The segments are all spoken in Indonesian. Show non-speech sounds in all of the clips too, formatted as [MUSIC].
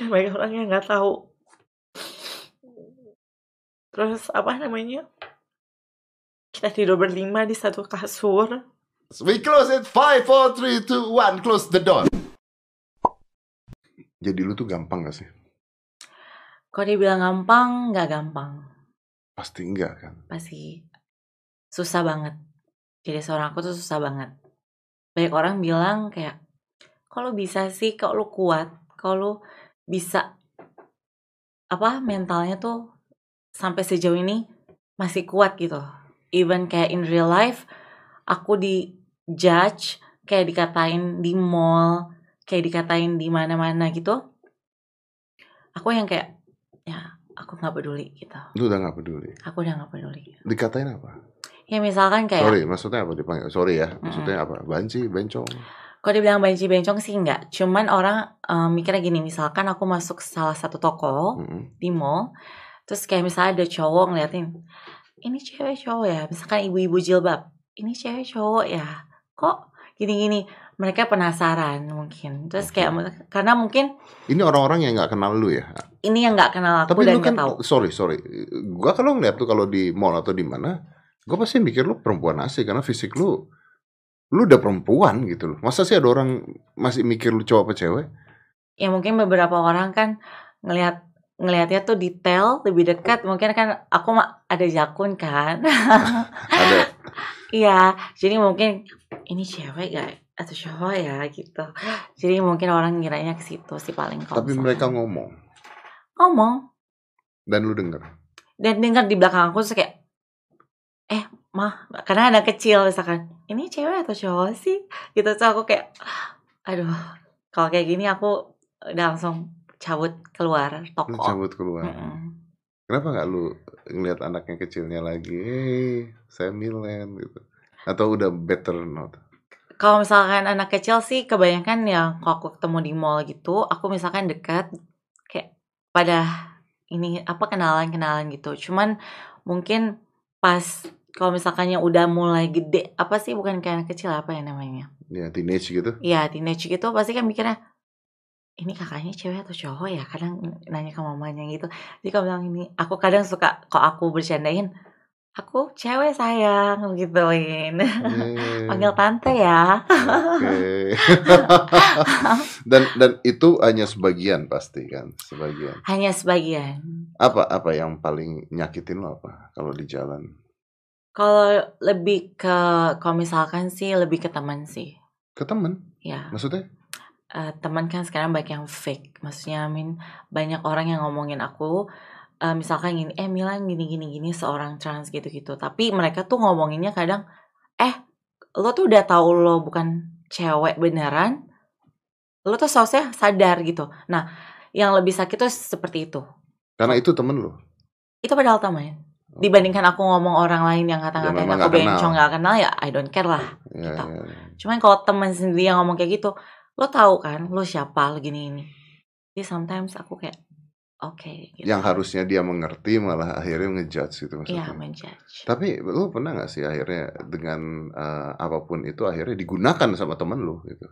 kan banyak orang yang nggak tahu terus apa namanya kita tidur berlima di satu kasur We close it. Five, four, three, two, one. Close the door. Jadi lu tuh gampang gak sih? kalau dibilang gampang nggak gampang Pasti enggak kan? pasti susah banget jadi seorang aku tuh susah banget banyak orang bilang kayak kalau bisa sih kalau lu kuat kalau lu bisa apa mentalnya tuh sampai sejauh ini masih kuat gitu even kayak in real life aku di judge kayak dikatain di mall kayak dikatain di mana-mana gitu aku yang kayak ya aku nggak peduli gitu Lu udah gak peduli. aku udah nggak peduli Dikatain apa? ya misalkan kayak Sorry, maksudnya apa dipanggil? Sorry ya, maksudnya apa? Banci, bencong. Kalau dibilang banci bencong sih enggak. Cuman orang eh, mikirnya gini, misalkan aku masuk salah satu toko Mm-mm. di mall, terus kayak misalnya ada cowok ngeliatin, ini cewek cowok ya, misalkan ibu-ibu jilbab, ini cewek cowok ya, kok gini-gini. Mereka penasaran mungkin. Terus kayak karena mungkin Ini orang-orang yang nggak kenal lu ya. ini yang nggak kenal aku Tapi dan lu kan, nggak tahu. sorry, sorry. Gua kalau ngeliat tuh kalau di mall atau di mana, gua pasti mikir lu perempuan asli karena fisik lu, lu udah perempuan gitu loh. Masa sih ada orang masih mikir lu cowok apa cewek? Ya mungkin beberapa orang kan ngelihat ngelihatnya tuh detail lebih dekat. Mungkin kan aku ma- ada jakun kan. [LAUGHS] Ada. Iya, jadi mungkin ini cewek gak atau cowok ya gitu. Jadi mungkin orang ngiranya ke situ sih paling kalau Tapi mereka ngomong ngomong dan lu denger. dan dengar di belakang aku terus kayak mah karena anak kecil misalkan ini cewek atau cowok sih gitu tuh aku kayak aduh kalau kayak gini aku udah langsung cabut keluar Lu toko. cabut keluar. Mm-mm. Kenapa nggak lu ngeliat anaknya kecilnya lagi? Hey, saya Milen gitu. Atau udah better not? Kalau misalkan anak kecil sih kebanyakan ya kalau aku ketemu di mall gitu, aku misalkan dekat kayak pada ini apa kenalan-kenalan gitu. Cuman mungkin pas kalau misalkannya udah mulai gede, apa sih bukan kayak anak kecil apa ya namanya? Ya teenage gitu. Iya, teenage gitu pasti kan mikirnya ini kakaknya cewek atau cowok ya? Kadang nanya ke mamanya gitu. Jadi kalau bilang ini, aku kadang suka kok aku bercandain, aku cewek sayang gituin. Eh, [LAUGHS] Panggil tante ya. Oke. [LAUGHS] dan dan itu hanya sebagian pasti kan, sebagian. Hanya sebagian. Apa apa yang paling nyakitin lo apa kalau di jalan? Kalau lebih ke, kalau misalkan sih lebih ke teman sih. Ke temen? Ya, Maksudnya? eh, teman kan sekarang banyak yang fake. Maksudnya, I mean, banyak orang yang ngomongin aku, eh, misalkan gini, eh Milan gini gini gini seorang trans gitu gitu. Tapi mereka tuh ngomonginnya kadang, eh lo tuh udah tahu lo bukan cewek beneran, lo tuh seharusnya sadar gitu. Nah, yang lebih sakit tuh seperti itu. Karena itu temen lo. Itu padahal teman. Dibandingkan aku ngomong orang lain yang kata-ngatain memang aku kenal. bencong gak kenal ya I don't care lah. Ya, Gitu. ya, ya. Cuman kalau teman sendiri yang ngomong kayak gitu, lo tahu kan, lo siapa, lo gini ini. Jadi sometimes aku kayak, oke, gitu. Yang harusnya dia mengerti malah akhirnya ngejudge gitu Iya, maksudnya. menjudge. Tapi lu pernah gak sih akhirnya dengan eh, apa pun itu akhirnya digunakan sama temen lu gitu?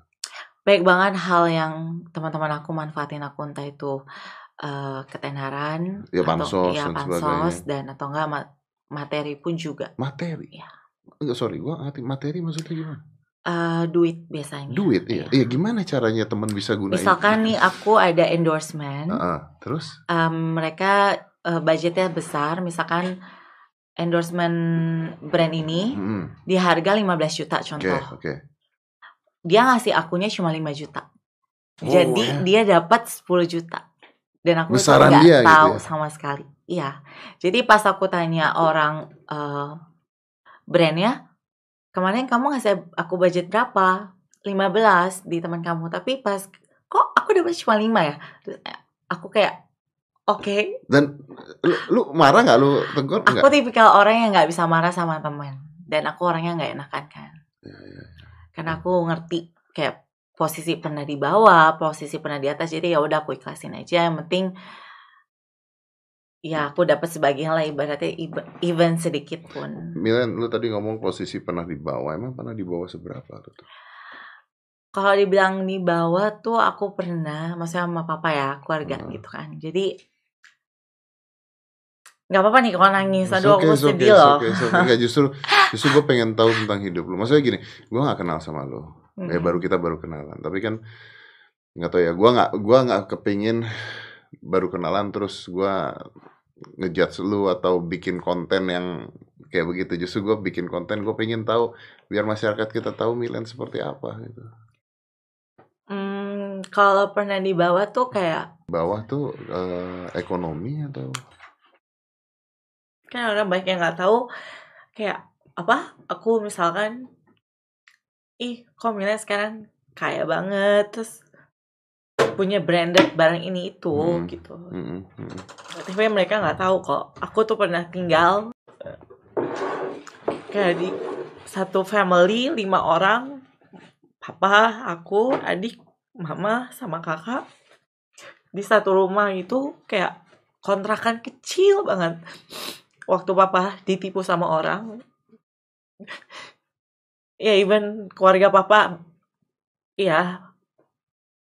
Baik banget hal yang teman-teman aku manfaatin aku entah itu eh, ketenaran, Ya, atau bansos ya, dan pansos dan atau enggak ma- materi pun juga. Materi. Iya. Enggak sorry, gua ngerti materi maksudnya gimana? Eh, duit biasanya. Duit iya. Iya gimana caranya teman bisa gunain? Misalkan nih [LAUGHS] aku ada endorsement, Heeh, terus? em, mereka eh, budgetnya besar, misalkan endorsement brand ini Hmm, di harga 15 juta contoh. oke. Dia ngasih akunnya cuma 5 juta. Oh, Jadi ya. dia dapat 10 juta. Dan aku tuh Besaran nggak dia gitu tahu ya? sama sekali. Iya. Jadi pas aku tanya orang eh, brandnya, kemarin kamu ngasih aku budget berapa? 15 di teman kamu. Tapi pas kok aku dapat cuma 5 ya? Terus, eh, aku kayak oke. Dan lu, lu marah nggak lu tegur Aku tipikal orang yang nggak bisa marah sama teman. Dan aku orangnya nggak enakan kan. Ya, ya, karena aku ngerti kayak posisi pernah di bawah, posisi pernah di atas, jadi ya udah aku ikhlasin aja. Yang penting ya aku dapat sebagian lah ibaratnya iba- even sedikit pun. Milan, lu tadi ngomong posisi pernah di bawah. Emang pernah di bawah seberapa tuh? kalau dibilang di bawah tuh aku pernah, maksudnya sama papa ya, keluarga Hmm. gitu kan. Jadi nggak apa-apa nih kalau nangis. Aduh, okay, aku okay, sedih it's loh. okay, okay. Nggak, justru justru gue pengen tahu tentang hidup lu. Maksudnya gini, gue gak kenal sama Ya Mm-mm. baru kita baru kenalan. Tapi kan nggak tahu ya. Gue nggak gua nggak kepingin baru kenalan terus gue ngejudge lu atau bikin konten yang kayak begitu. Justru gue bikin konten gue pengen tahu biar masyarakat kita tahu Milan seperti apa gitu. Hmm, kalau pernah di bawah tuh kayak Bawah tuh eh, ekonomi atau kan orang banyak yang nggak tahu kayak apa aku misalkan ih kok Mila sekarang kaya banget terus punya branded barang ini itu Hmm. gitu Mm-mm, mm-mm. tapi mereka nggak tahu kok aku tuh pernah tinggal kayak di satu family lima orang papa aku adik mama sama kakak di satu rumah itu kayak kontrakan kecil banget waktu papa ditipu sama orang ya even keluarga papa ya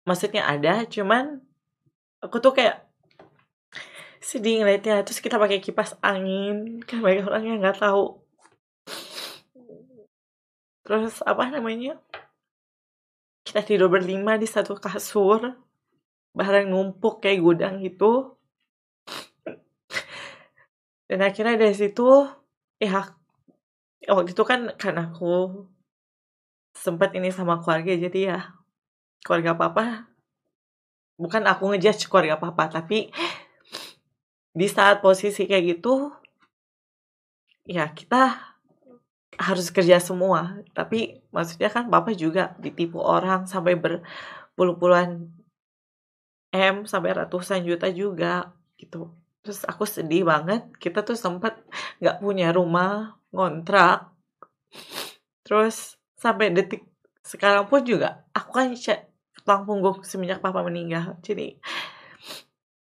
maksudnya ada cuman aku tuh kayak sedih ngeliatnya. Terus kita pakai kipas angin kan banyak orang yang nggak tahu. Terus apa namanya? Kita tidur berlima di satu kasur barang numpuk kayak gudang gitu. Dan akhirnya dari situ ya waktu itu kan karena aku sempat ini sama keluarga jadi ya keluarga papa bukan aku ngejudge keluarga papa tapi di saat posisi kayak gitu ya kita harus kerja semua. Tapi maksudnya kan papa juga ditipu orang sampai berpuluh-puluhan m sampai ratusan juta juga gitu. Terus aku sedih banget kita tuh sempat nggak punya rumah ngontrak. Terus sampai detik sekarang pun juga aku kan cek tulang punggung semenjak papa meninggal jadi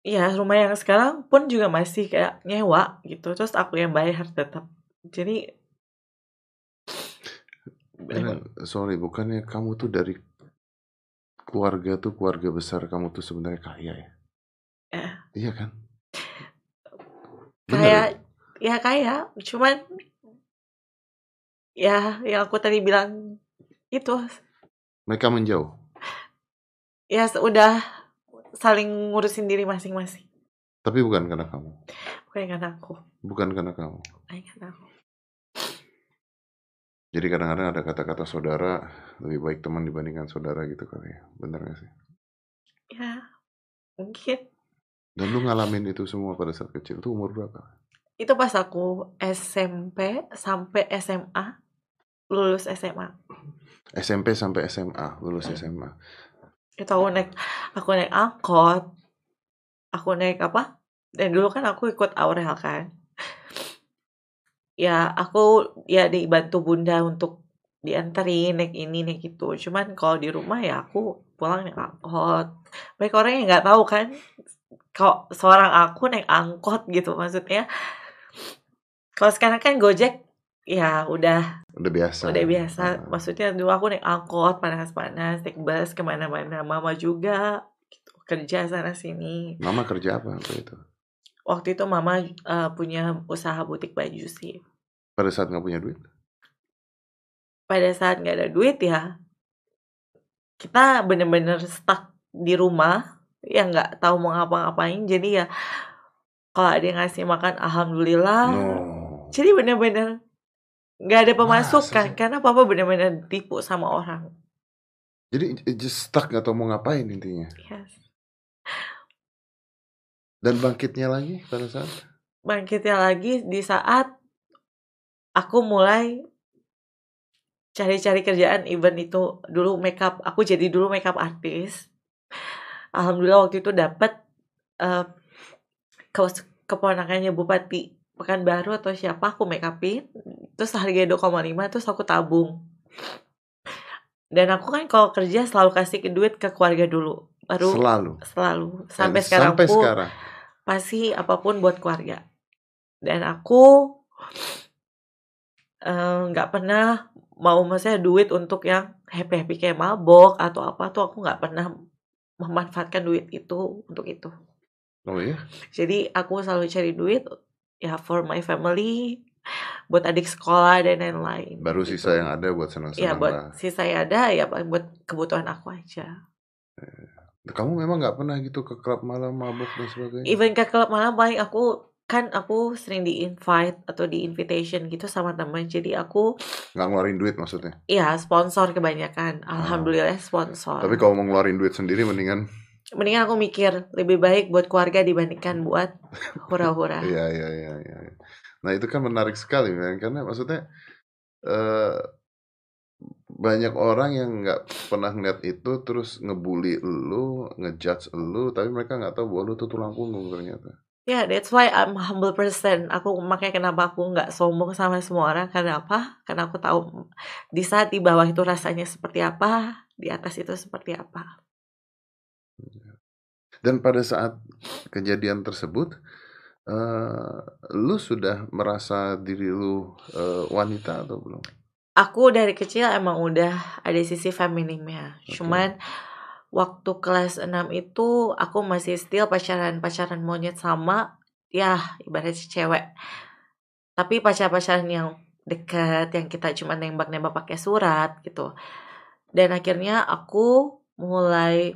ya rumah yang sekarang pun juga masih kayak nyewa gitu terus aku yang bayar tetap jadi Karena, sorry, bukannya kamu tuh dari keluarga tuh keluarga besar kamu tuh sebenarnya kaya ya? Ya. Iya kan? Bener kayak ya? ya kayak cuman ya yang aku tadi bilang itu Mereka menjauh. ya udah saling ngurusin diri masing-masing Tapi bukan karena kamu. bukan karena aku Bukan karena kamu. bukan karena aku Jadi kadang-kadang ada kata-kata saudara lebih baik teman dibandingkan saudara gitu kali ya. Bener gak sih? ya mungkin Dan lu ngalamin itu semua pada saat kecil. Itu umur berapa? Itu pas aku SMP sampai SMA lulus SMA SMP sampai SMA, lulus SMA. itu aku naik aku naik angkot aku naik apa dan dulu kan aku ikut Aurel kan. Ya aku ya dibantu bunda untuk dianterin naik ini naik itu. Cuman kalau di rumah ya aku pulang naik angkot. Baik orang yang nggak tahu kan kok seorang aku naik angkot gitu maksudnya kalau sekarang kan gojek ya udah Udah biasa. udah biasa Nah, maksudnya dulu aku naik angkot panas-panas naik bus ke mana-mana mama juga gitu kerja sana sini Mama kerja apa waktu itu? waktu itu mama eh, punya usaha butik baju sih Pada saat nggak punya duit? pada saat nggak ada duit ya kita bener-bener stuck di rumah ya nggak tahu mau ngapa-ngapain jadi ya kalau ada yang ngasih makan alhamdulillah No. Jadi bener-bener nggak ada Masa pemasukan sih? karena papa bener-bener tipu sama orang Jadi just stuck nggak tahu mau ngapain intinya. yes. Dan bangkitnya lagi pada saat bangkitnya lagi di saat aku mulai cari-cari kerjaan even itu dulu makeup aku jadi dulu makeup artis alhamdulillah waktu itu dapat eh ke keponakannya bupati Pekanbaru atau siapa aku make upin. Terus harganya 2,5 terus aku tabung. Dan aku kan kalau kerja selalu kasih duit ke keluarga dulu. Baru selalu. selalu. Dan sampai sekarang sampai pun sekarang. pasti apa pun buat keluarga. Dan aku eh, nggak pernah mau maksudnya duit untuk yang happy happy kayak mabok atau apa tuh aku nggak pernah memanfaatkan duit itu untuk itu. Oh iya? jadi aku selalu cari duit ya for my family buat adik sekolah dan lain-lain Baru gitu. sisa yang ada buat senang-senang ya buat lah. sisa yang ada ya buat kebutuhan aku aja Kamu memang nggak pernah gitu ke klub malam mabuk dan sebagainya? even ke klub malam paling aku kan aku sering di invite atau di invitation gitu sama teman jadi aku Nggak ngeluarin duit maksudnya? ya sponsor kebanyakan alhamdulillah sponsor Tapi kalau mau ngeluarin duit sendiri mendingan mendingan aku mikir lebih baik buat keluarga dibandingkan buat hura-hura [LAUGHS] Iya iya iya iya. Nah itu kan menarik sekali men karena maksudnya eh banyak orang yang nggak pernah ngeliat itu terus ngebully lu, ngejudge lu, tapi mereka nggak tahu bahwa lu tuh tulang punggung ternyata. Ya, that's why I'm humble person. Aku makanya kenapa aku nggak sombong sama semua orang. Karena apa? Karena aku tahu di saat di bawah itu rasanya seperti apa, di atas itu seperti apa. Dan pada saat kejadian tersebut, eh lu sudah merasa diri lu eh, wanita atau belum? Aku dari kecil emang udah ada sisi feminimnya. Oke. Cuman waktu kelas 6 itu aku masih still pacaran-pacaran monyet sama ya ibaratnya cewek. Tapi pacar-pacaran yang deket yang kita cuma nembak-nembak pakai surat gitu. Dan akhirnya aku mulai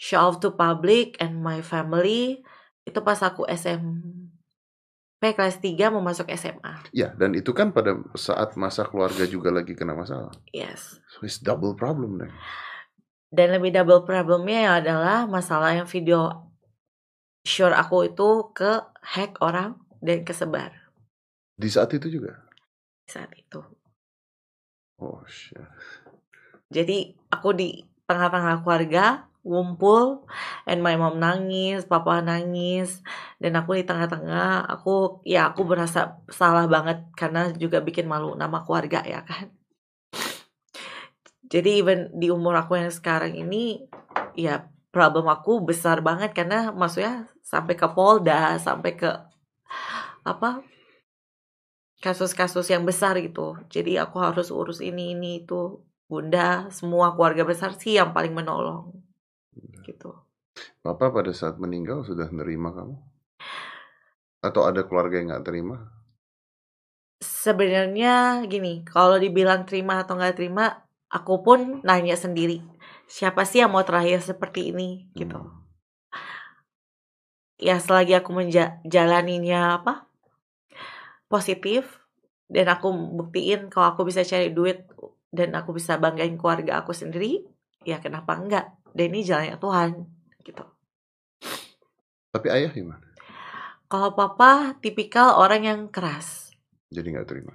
show off to public and my family itu pas aku SMP kelas 3 mau masuk SMA. Ya, dan itu kan pada saat masa keluarga juga lagi kena masalah. Yes. So it's double problem deh. Dan lebih double problemnya ya adalah masalah yang video sure aku itu ke hack orang dan kesebar Di saat itu juga. saat itu. Oh shit. Jadi aku di tengah-tengah keluarga ngumpul and my mom nangis, papa nangis dan aku di tengah-tengah aku ya aku berasa salah banget karena juga bikin malu nama keluarga ya kan. Jadi even di umur aku yang sekarang ini ya problem aku besar banget karena maksudnya sampai ke Polda, sampai ke apa kasus-kasus yang besar gitu. Jadi aku harus urus ini ini itu. Bunda, semua keluarga besar sih yang paling menolong. Gitu. Papa pada saat meninggal sudah nerima kamu? Atau ada keluarga yang nggak terima? Sebenarnya gini, kalau dibilang terima atau nggak terima, aku pun nanya sendiri. Siapa sih yang mau terakhir seperti ini gitu. Hmm. Ya selagi aku menjalaninya apa? Positif dan aku buktiin kalau aku bisa cari duit dan aku bisa banggain keluarga aku sendiri, ya kenapa enggak? Dan ini jalannya Tuhan gitu. Tapi ayah gimana? Kalau papa tipikal orang yang keras. Jadi nggak terima.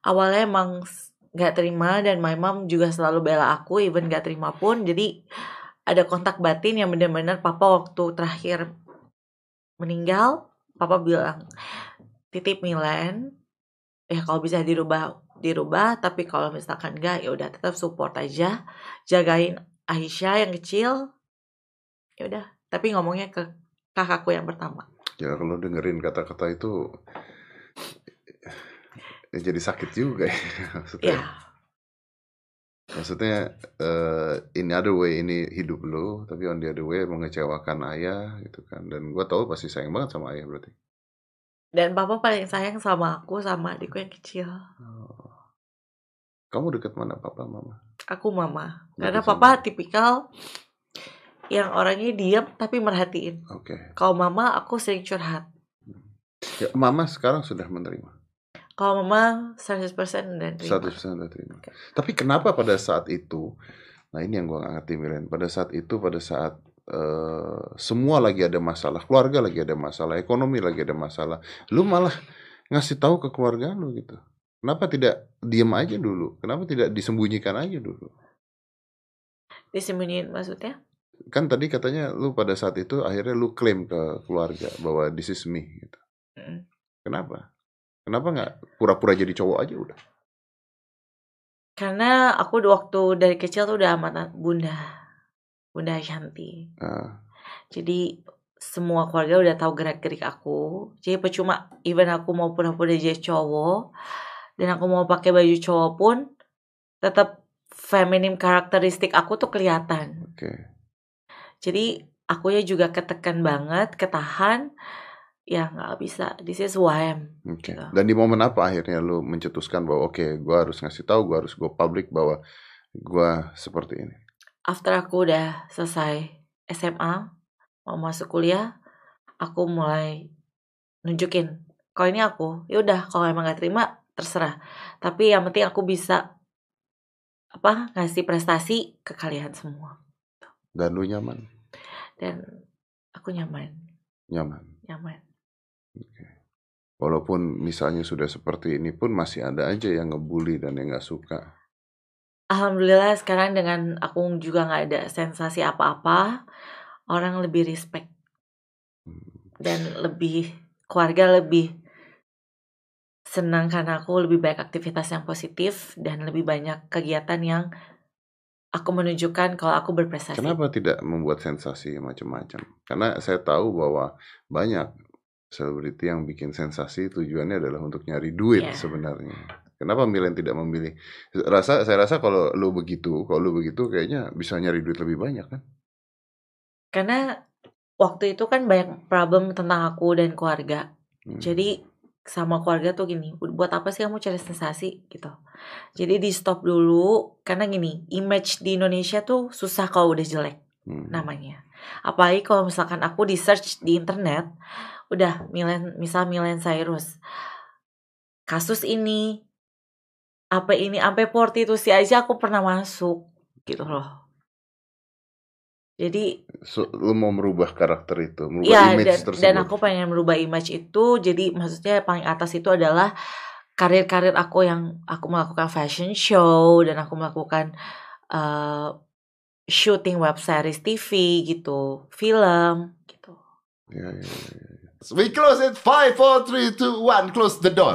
Awalnya emang nggak terima dan my mom juga selalu bela aku even nggak terima pun. Jadi ada kontak batin yang benar-benar papa waktu terakhir meninggal, papa bilang titip Milan. Ya kalau bisa dirubah dirubah, tapi kalau misalkan enggak ya udah tetap support aja, jagain Aisyah yang kecil. Ya udah, tapi ngomongnya ke kakakku yang pertama. Ya kalau dengerin kata-kata itu ya jadi sakit juga ya. [LAUGHS] Maksudnya, Ya, maksudnya eh, in other way ini hidup lo, tapi on the other way mengecewakan ayah gitu kan. Dan gua tahu pasti sayang banget sama ayah berarti. dan papa paling sayang sama aku sama adikku yang kecil. Oh. Kamu deket mana papa mama? Aku mama. Deket Karena sama- papa tipikal yang orangnya diam tapi merhatiin. Oke. Kalau mama aku sering curhat. Ya, mama sekarang sudah menerima. Kalau mama 100% dan terima. 100% sudah terima. Tapi kenapa pada saat itu, nah ini yang gua nggak ngerti Milen, pada saat itu, pada saat eh, semua lagi ada masalah, keluarga lagi ada masalah, ekonomi lagi ada masalah, lu malah ngasih tahu ke keluarga lu gitu. Kenapa tidak diem aja dulu? Kenapa tidak disembunyikan aja dulu? Disembunyiin maksudnya? Kan tadi katanya lu pada saat itu akhirnya lu klaim ke keluarga bahwa this is me gitu. Mm. Kenapa? Kenapa nggak pura-pura jadi cowok aja udah? Karena aku waktu dari kecil tuh udah amanat bunda. Bunda Shanti. Ah, Jadi semua keluarga udah tahu gerak-gerik aku. Jadi percuma even aku mau pura-pura jadi cowok, dan aku mau pakai baju cowok pun tetap feminim karakteristik aku tuh kelihatan. Oke. Jadi aku ya juga ketekan banget, ketahan. Ya nggak bisa. This is who I am. Oke. Gitu. Dan di momen apa akhirnya lu mencetuskan bahwa oke, gua harus ngasih tahu, gua harus go public bahwa gua seperti ini. After aku udah selesai SMA, mau masuk kuliah, aku mulai nunjukin kalau ini aku. Ya udah, kalau emang gak terima terserah. Tapi yang penting aku bisa apa ngasih prestasi ke kalian semua Dan lu nyaman, dan aku nyaman, nyaman. nyaman. Walaupun misalnya sudah seperti ini pun masih ada aja yang ngebully dan yang nggak suka. Alhamdulillah sekarang dengan aku juga nggak ada sensasi apa-apa, orang lebih respect dan lebih keluarga lebih senang karena aku lebih banyak aktivitas yang positif dan lebih banyak kegiatan yang aku menunjukkan kalau aku berprestasi. Kenapa tidak membuat sensasi macam-macam? Karena saya tahu bahwa banyak selebriti yang bikin sensasi tujuannya adalah untuk nyari duit Iya. sebenarnya. Kenapa milih tidak memilih? Rasa saya rasa kalau lu begitu, kalau lu begitu kayaknya bisa nyari duit lebih banyak kan? Karena waktu itu kan banyak problem tentang aku dan keluarga. Hmm. Jadi sama keluarga tuh gini, buat apa sih kamu cari sensasi gitu. Jadi di stop dulu karena gini, image di Indonesia tuh susah kalau udah jelek Hmm. namanya. Apalagi kalau misalkan aku di search di internet, udah Milen, misal Milen Cyrus, kasus ini, apa ini, sampai prostitusi aja aku pernah masuk gitu loh. Jadi So, lu mau merubah karakter itu, merubah Iya image dan tersebut. dan aku pengen merubah image itu jadi maksudnya paling atas itu adalah karir-karir aku yang aku melakukan fashion show dan aku melakukan eh, shooting web series TV gitu film gitu Ya, ya, ya. We close it. Five, four, three, two, one. Close the door.